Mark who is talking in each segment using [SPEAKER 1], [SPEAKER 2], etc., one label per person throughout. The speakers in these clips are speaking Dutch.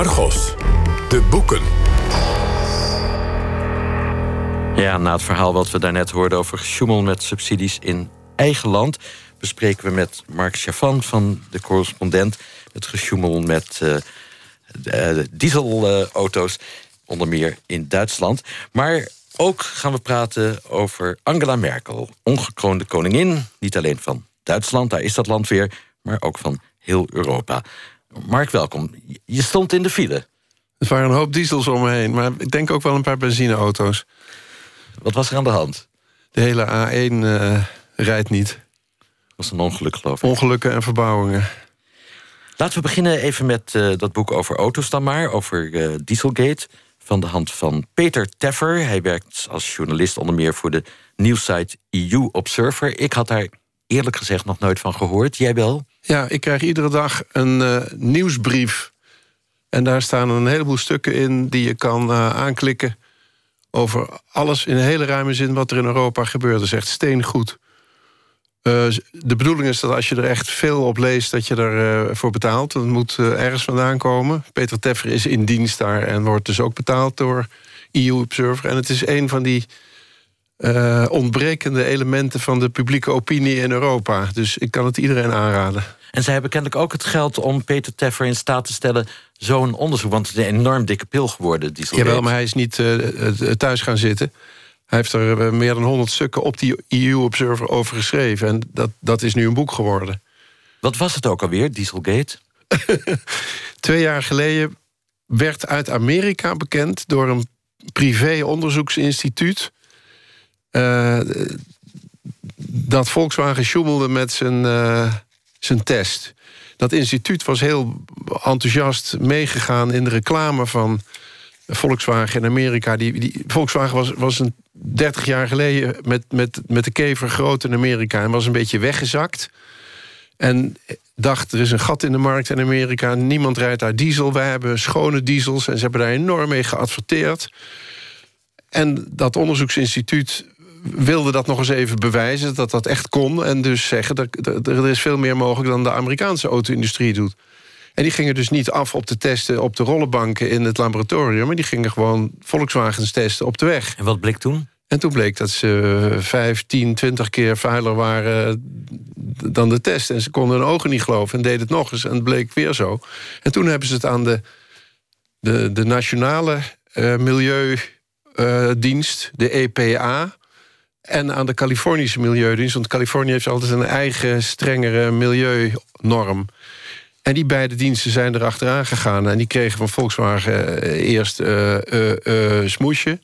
[SPEAKER 1] Argos, de boeken.
[SPEAKER 2] Ja, na het verhaal wat we daarnet hoorden over gesjoemel met subsidies in eigen land, bespreken we met Mark Chavan van de correspondent het gesjoemel met uh, dieselauto's, onder meer in Duitsland. Maar ook gaan we praten over Angela Merkel, ongekroonde koningin, niet alleen van Duitsland, daar is dat land weer, maar ook van heel Europa. Mark, welkom. Je stond in de file.
[SPEAKER 3] Er waren een hoop diesels om me heen, maar ik denk ook wel een paar benzineauto's.
[SPEAKER 2] Wat was er aan de hand?
[SPEAKER 3] De hele A1 uh, rijdt niet.
[SPEAKER 2] Dat was een ongeluk, geloof ik.
[SPEAKER 3] Ongelukken en verbouwingen.
[SPEAKER 2] Laten we beginnen even met uh, dat boek over auto's dan maar. Over uh, Dieselgate. Van de hand van Peter Teffer. Hij werkt als journalist onder meer voor de nieuwsite EU Observer. Ik had daar eerlijk gezegd nog nooit van gehoord. Jij wel?
[SPEAKER 3] Ja, ik krijg iedere dag een uh, nieuwsbrief. En daar staan een heleboel stukken in die je kan uh, aanklikken... over alles in een hele ruime zin wat er in Europa gebeurt. Dat is echt steengoed. Uh, de bedoeling is dat als je er echt veel op leest... dat je ervoor voor betaalt. Dat moet ergens vandaan komen. Peter Teffer is in dienst daar en wordt dus ook betaald door EU Observer. En het is een van die uh, ontbrekende elementen van de publieke opinie in Europa. Dus ik kan het iedereen aanraden.
[SPEAKER 2] En zij hebben kennelijk ook het geld om Peter Teffer in staat te stellen zo'n onderzoek. Want het is een enorm dikke pil geworden. Die
[SPEAKER 3] Jawel, maar hij is niet uh, thuis gaan zitten. Hij heeft er meer dan 100 stukken op die EU-observer over geschreven. En dat, dat is nu een boek geworden.
[SPEAKER 2] Wat was het ook alweer, Dieselgate?
[SPEAKER 3] Twee jaar geleden werd uit Amerika bekend door een privé-onderzoeksinstituut uh, dat Volkswagen sjoemelde met zijn, uh, zijn test. Dat instituut was heel enthousiast meegegaan in de reclame van Volkswagen in Amerika. Die, die, Volkswagen was, was een 30 jaar geleden met, met, met de kever groot in Amerika en was een beetje weggezakt. En dacht, er is een gat in de markt in Amerika. Niemand rijdt daar diesel. Wij hebben schone diesels. En ze hebben daar enorm mee geadverteerd. En dat onderzoeksinstituut wilde dat nog eens even bewijzen, dat dat echt kon. En dus zeggen, dat er is veel meer mogelijk dan de Amerikaanse auto-industrie doet. En die gingen dus niet af op de testen op de rollenbanken in het laboratorium... maar die gingen gewoon Volkswagens testen op de weg.
[SPEAKER 2] En wat bleek toen?
[SPEAKER 3] En toen bleek dat ze vijf, tien, twintig keer vuiler waren dan de test. En ze konden hun ogen niet geloven en deden het nog eens. En het bleek weer zo. En toen hebben ze het aan de, de, de nationale uh, milieudienst, de EPA en aan de Californische Milieudienst. Want Californië heeft altijd een eigen strengere milieunorm. En die beide diensten zijn er achteraan gegaan. En die kregen van Volkswagen eh, eerst uh, uh, smoesje.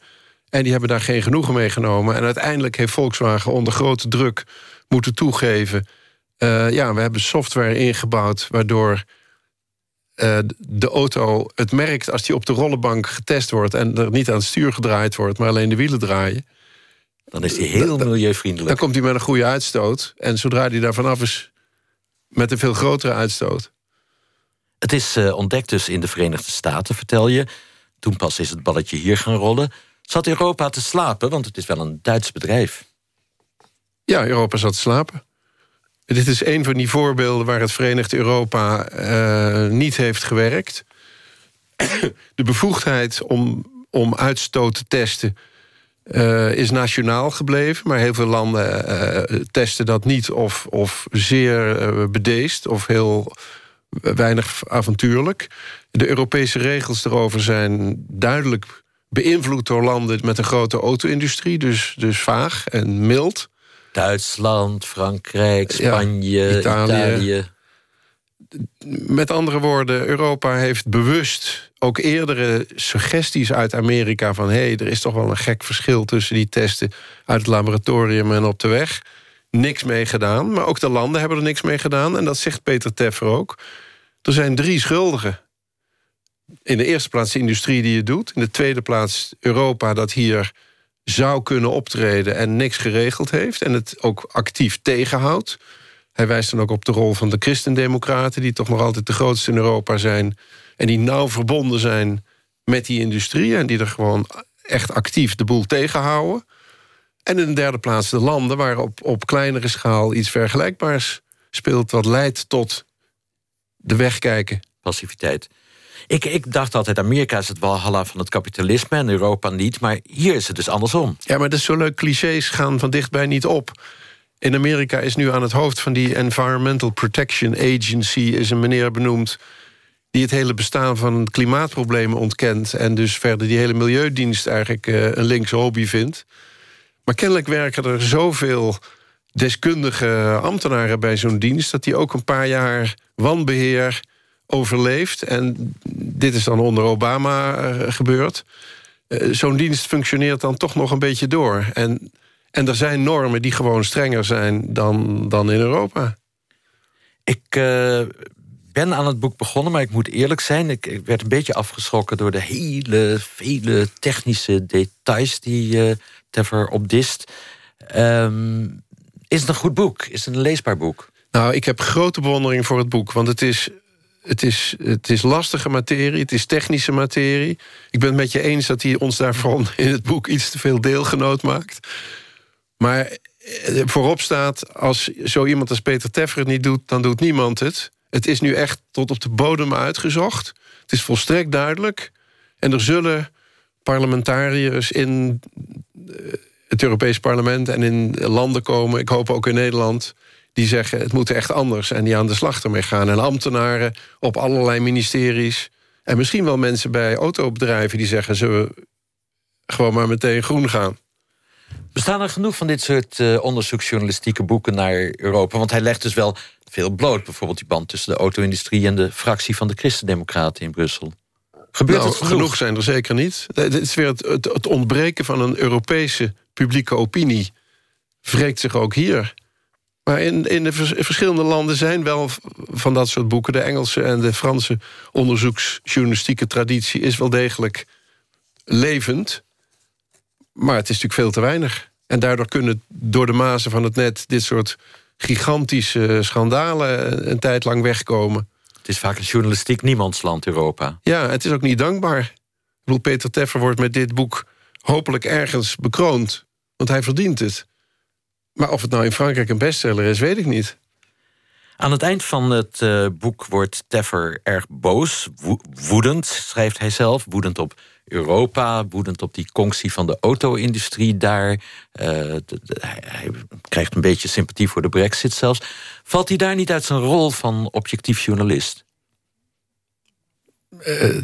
[SPEAKER 3] En die hebben daar geen genoegen mee genomen. En uiteindelijk heeft Volkswagen onder grote druk moeten toegeven... ja, we hebben software ingebouwd waardoor... de auto het merkt als die op de rollenbank getest wordt... en er niet aan het stuur gedraaid wordt, maar alleen de wielen draaien.
[SPEAKER 2] Dan is hij heel milieuvriendelijk.
[SPEAKER 3] Dan komt hij met een goede uitstoot. En zodra hij daar vanaf is, met een veel grotere uitstoot.
[SPEAKER 2] Het is uh, ontdekt dus in de Verenigde Staten, vertel je. Toen pas is het balletje hier gaan rollen. Zat Europa te slapen? Want het is wel een Duits bedrijf.
[SPEAKER 3] Ja, Europa zat te slapen. Dit is een van die voorbeelden waar het Verenigd Europa uh, niet heeft gewerkt. De bevoegdheid om, om uitstoot te testen uh, is nationaal gebleven. Maar heel veel landen uh, testen dat niet of, of zeer uh, bedeesd... of heel weinig avontuurlijk. De Europese regels erover zijn duidelijk beïnvloed door landen... met een grote auto-industrie, dus, dus vaag en mild.
[SPEAKER 2] Duitsland, Frankrijk, Spanje, Italië. Italië.
[SPEAKER 3] Met andere woorden, Europa heeft bewust ook eerdere suggesties uit Amerika... van hé, hey, er is toch wel een gek verschil tussen die testen... uit het laboratorium en op de weg. Niks mee gedaan, maar ook de landen hebben er niks mee gedaan. En dat zegt Peter Teffer ook. Er zijn drie schuldigen. In de eerste plaats de industrie die het doet. In de tweede plaats Europa dat hier zou kunnen optreden... en niks geregeld heeft en het ook actief tegenhoudt. Hij wijst dan ook op de rol van de christendemocraten... die toch nog altijd de grootste in Europa zijn... en die nauw verbonden zijn met die industrie... en die er gewoon echt actief de boel tegenhouden. En in de derde plaats de landen waar op, op kleinere schaal... iets vergelijkbaars speelt wat leidt tot de wegkijken.
[SPEAKER 2] Passiviteit. Ik, ik dacht altijd, Amerika is het walhalla van het kapitalisme... en Europa niet, maar hier is het dus andersom.
[SPEAKER 3] Ja, maar dat is zo leuk. Clichés gaan van dichtbij niet op. In Amerika is nu aan het hoofd van die Environmental Protection Agency... is een meneer benoemd die het hele bestaan van klimaatproblemen ontkent... en dus verder die hele milieudienst eigenlijk uh, een linkse hobby vindt. Maar kennelijk werken er zoveel deskundige ambtenaren bij zo'n dienst... dat die ook een paar jaar wanbeheer overleeft. En dit is dan onder Obama uh, gebeurd. Uh, zo'n dienst functioneert dan toch nog een beetje door. En, en er zijn normen die gewoon strenger zijn dan, dan in Europa.
[SPEAKER 2] Ik uh, ben aan het boek begonnen, maar ik moet eerlijk zijn... ik, ik werd een beetje afgeschrokken door de hele vele technische details... die uh, Tever opdist. Um, is het een goed boek? Is het een leesbaar boek?
[SPEAKER 3] Nou, ik heb grote bewondering voor het boek. Want het is, het is, het is lastige materie, het is technische materie. Ik ben het met je eens dat hij ons daarvan in het boek... iets te veel deelgenoot maakt. Maar eh, voorop staat, als zo iemand als Peter Teffer het niet doet... dan doet niemand het. Het is nu echt tot op de bodem uitgezocht. Het is volstrekt duidelijk. En er zullen parlementariërs in eh, het Europees Parlement... en in landen komen, ik hoop ook in Nederland... die zeggen het moet echt anders en die aan de slag ermee gaan. En ambtenaren op allerlei ministeries... en misschien wel mensen bij autobedrijven die zeggen... zullen we gewoon maar meteen groen gaan.
[SPEAKER 2] Bestaan er genoeg van dit soort uh, onderzoeksjournalistieke boeken naar Europa? Want hij legt dus wel veel bloot. Bijvoorbeeld die band tussen de auto-industrie... en de fractie van de Christendemocraten in Brussel.
[SPEAKER 3] Gebeurt nou, het genoeg? genoeg? zijn er zeker niet. Het is weer het, het, het ontbreken van een Europese publieke opinie... wreekt zich ook hier. Maar in, in de verschillende landen zijn wel van dat soort boeken... de Engelse en de Franse onderzoeksjournalistieke traditie... is wel degelijk levend. Maar het is natuurlijk veel te weinig. En daardoor kunnen door de mazen van het net... dit soort gigantische schandalen een tijd lang wegkomen.
[SPEAKER 2] Het is vaak een journalistiek niemandsland, Europa.
[SPEAKER 3] Ja, het is ook niet dankbaar. Ik bedoel, Peter Teffer wordt met dit boek hopelijk ergens bekroond. Want hij verdient het. Maar of het nou in Frankrijk een bestseller is, weet ik niet.
[SPEAKER 2] Aan het eind van het uh, boek wordt Teffer erg boos, woedend, schrijft hij zelf. Woedend op Europa, woedend op die conctie van de auto-industrie daar. De, hij, krijgt een beetje sympathie voor de brexit zelfs. Valt hij daar niet uit zijn rol van objectief journalist?
[SPEAKER 3] Uh,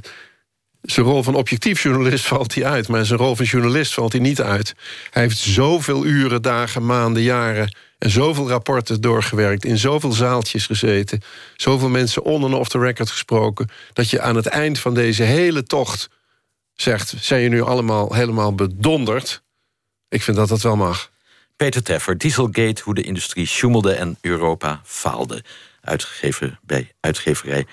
[SPEAKER 3] zijn rol van objectief journalist valt hij uit... maar zijn rol van journalist valt hij niet uit. Hij heeft zoveel uren, dagen, maanden, jaren... en zoveel rapporten doorgewerkt, in zoveel zaaltjes gezeten... zoveel mensen on en off the record gesproken... dat je aan het eind van deze hele tocht zegt... zijn je nu allemaal helemaal bedonderd? Ik vind dat dat wel mag.
[SPEAKER 2] Peter Teffer, Dieselgate, hoe de industrie sjoemelde en Europa faalde. Uitgegeven bij uitgeverij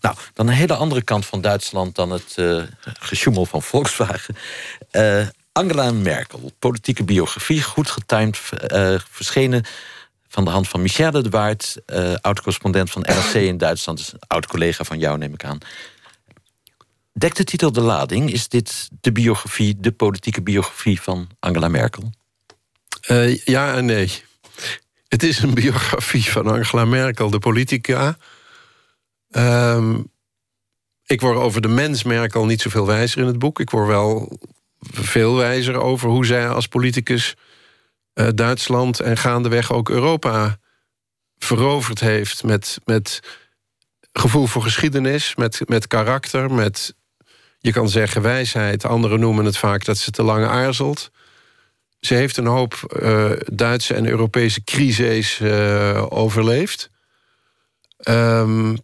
[SPEAKER 2] Nou, dan een hele andere kant van Duitsland dan het uh, gesjoemel van Volkswagen. Uh, Angela Merkel, politieke biografie, goed getimed, uh, verschenen van de hand van Michelle de Waard, oud-correspondent van RC in Duitsland, dus een oud-collega van jou, neem ik aan. Dekt de titel de lading? Is dit de biografie, de politieke biografie van Angela Merkel?
[SPEAKER 3] ja en nee. Het is een biografie van Angela Merkel, de politica. Um, ik word over de mens Merkel niet zoveel wijzer in het boek. Ik word wel veel wijzer over hoe zij als politicus uh, Duitsland en gaandeweg ook Europa veroverd heeft. Met, met gevoel voor geschiedenis, met, met karakter, met je kan zeggen wijsheid. Anderen noemen het vaak dat ze te lang aarzelt. Ze heeft een hoop uh, Duitse en Europese crises uh, overleefd. Um,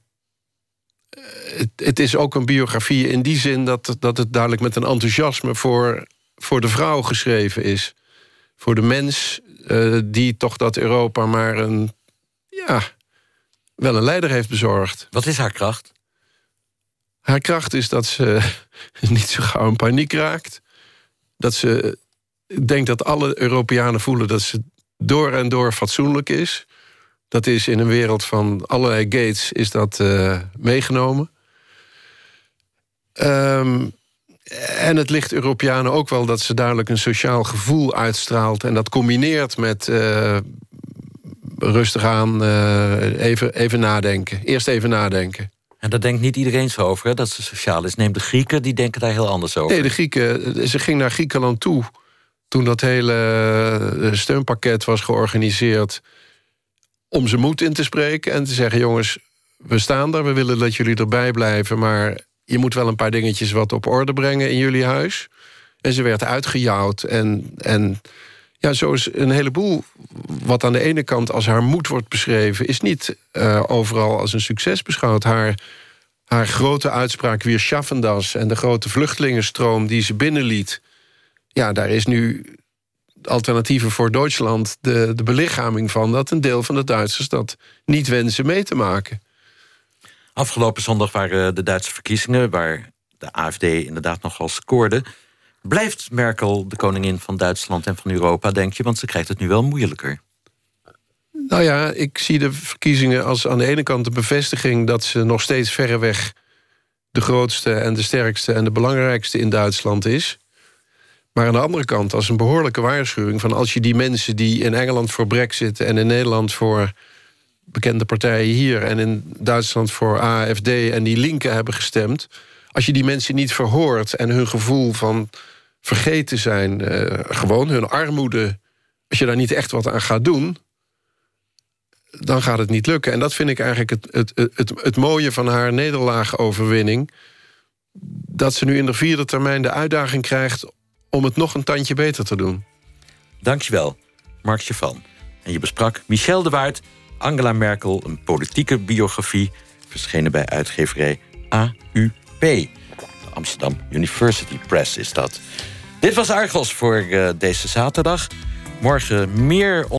[SPEAKER 3] het, het, is ook een biografie in die zin dat, dat het duidelijk met een enthousiasme voor, voor de vrouw geschreven is. Voor de mens uh, die toch dat Europa maar een, ja, wel een leider heeft bezorgd.
[SPEAKER 2] Wat is haar kracht?
[SPEAKER 3] Haar kracht is dat ze niet zo gauw in paniek raakt. Dat ze denkt dat alle Europeanen voelen dat ze door en door fatsoenlijk is. Dat is in een wereld van allerlei gates is dat uh, meegenomen. Um, en het ligt Europeanen ook wel dat ze duidelijk een sociaal gevoel uitstraalt. En dat combineert met uh, rustig aan uh, even, even nadenken. Eerst even nadenken.
[SPEAKER 2] En daar denkt niet iedereen zo over, hè, dat ze sociaal is. Neem de Grieken, die denken daar heel anders over.
[SPEAKER 3] Nee, de Grieken, ze ging naar Griekenland toe... toen dat hele eh, steunpakket was georganiseerd... om ze moed in te spreken en te zeggen... jongens, we staan er, we willen dat jullie erbij blijven... maar je moet wel een paar dingetjes wat op orde brengen in jullie huis. En ze werd uitgejouwd en... en ja, zo is een heleboel wat aan de ene kant als haar moed wordt beschreven... is niet uh, overal als een succes beschouwd. Haar, haar grote uitspraak weer Schaffendas... en de grote vluchtelingenstroom die ze binnenliet... ja, daar is nu alternatieven voor Duitsland de, de belichaming van... dat een deel van de Duitsers dat niet wensen mee te maken.
[SPEAKER 2] Afgelopen zondag waren de Duitse verkiezingen... waar de AFD inderdaad nogal scoorde... Blijft Merkel de koningin van Duitsland en van Europa, denk je? Want ze krijgt het nu wel moeilijker.
[SPEAKER 3] Nou ja, ik zie de verkiezingen als aan de ene kant de bevestiging... dat ze nog steeds verreweg de grootste en de sterkste... en de belangrijkste in Duitsland is. Maar aan de andere kant als een behoorlijke waarschuwing... van als je die mensen die in Engeland voor brexit... en in Nederland voor bekende partijen hier... en in Duitsland voor AFD en die linken hebben gestemd... als je die mensen niet verhoort en hun gevoel van vergeten zijn. Uh, gewoon hun armoede. Als je daar niet echt wat aan gaat doen... dan gaat het niet lukken. En dat vind ik eigenlijk het, het, het, het mooie van haar nederlaagoverwinning. Dat ze nu in de vierde termijn de uitdaging krijgt... om het nog een tandje beter te doen.
[SPEAKER 2] Dankjewel, Mark Chavan. En je besprak Michel de Waard, Angela Merkel... een politieke biografie, verschenen bij uitgeverij AUP. De Amsterdam University Press is dat. Dit was Argos voor uh, deze zaterdag. Morgen meer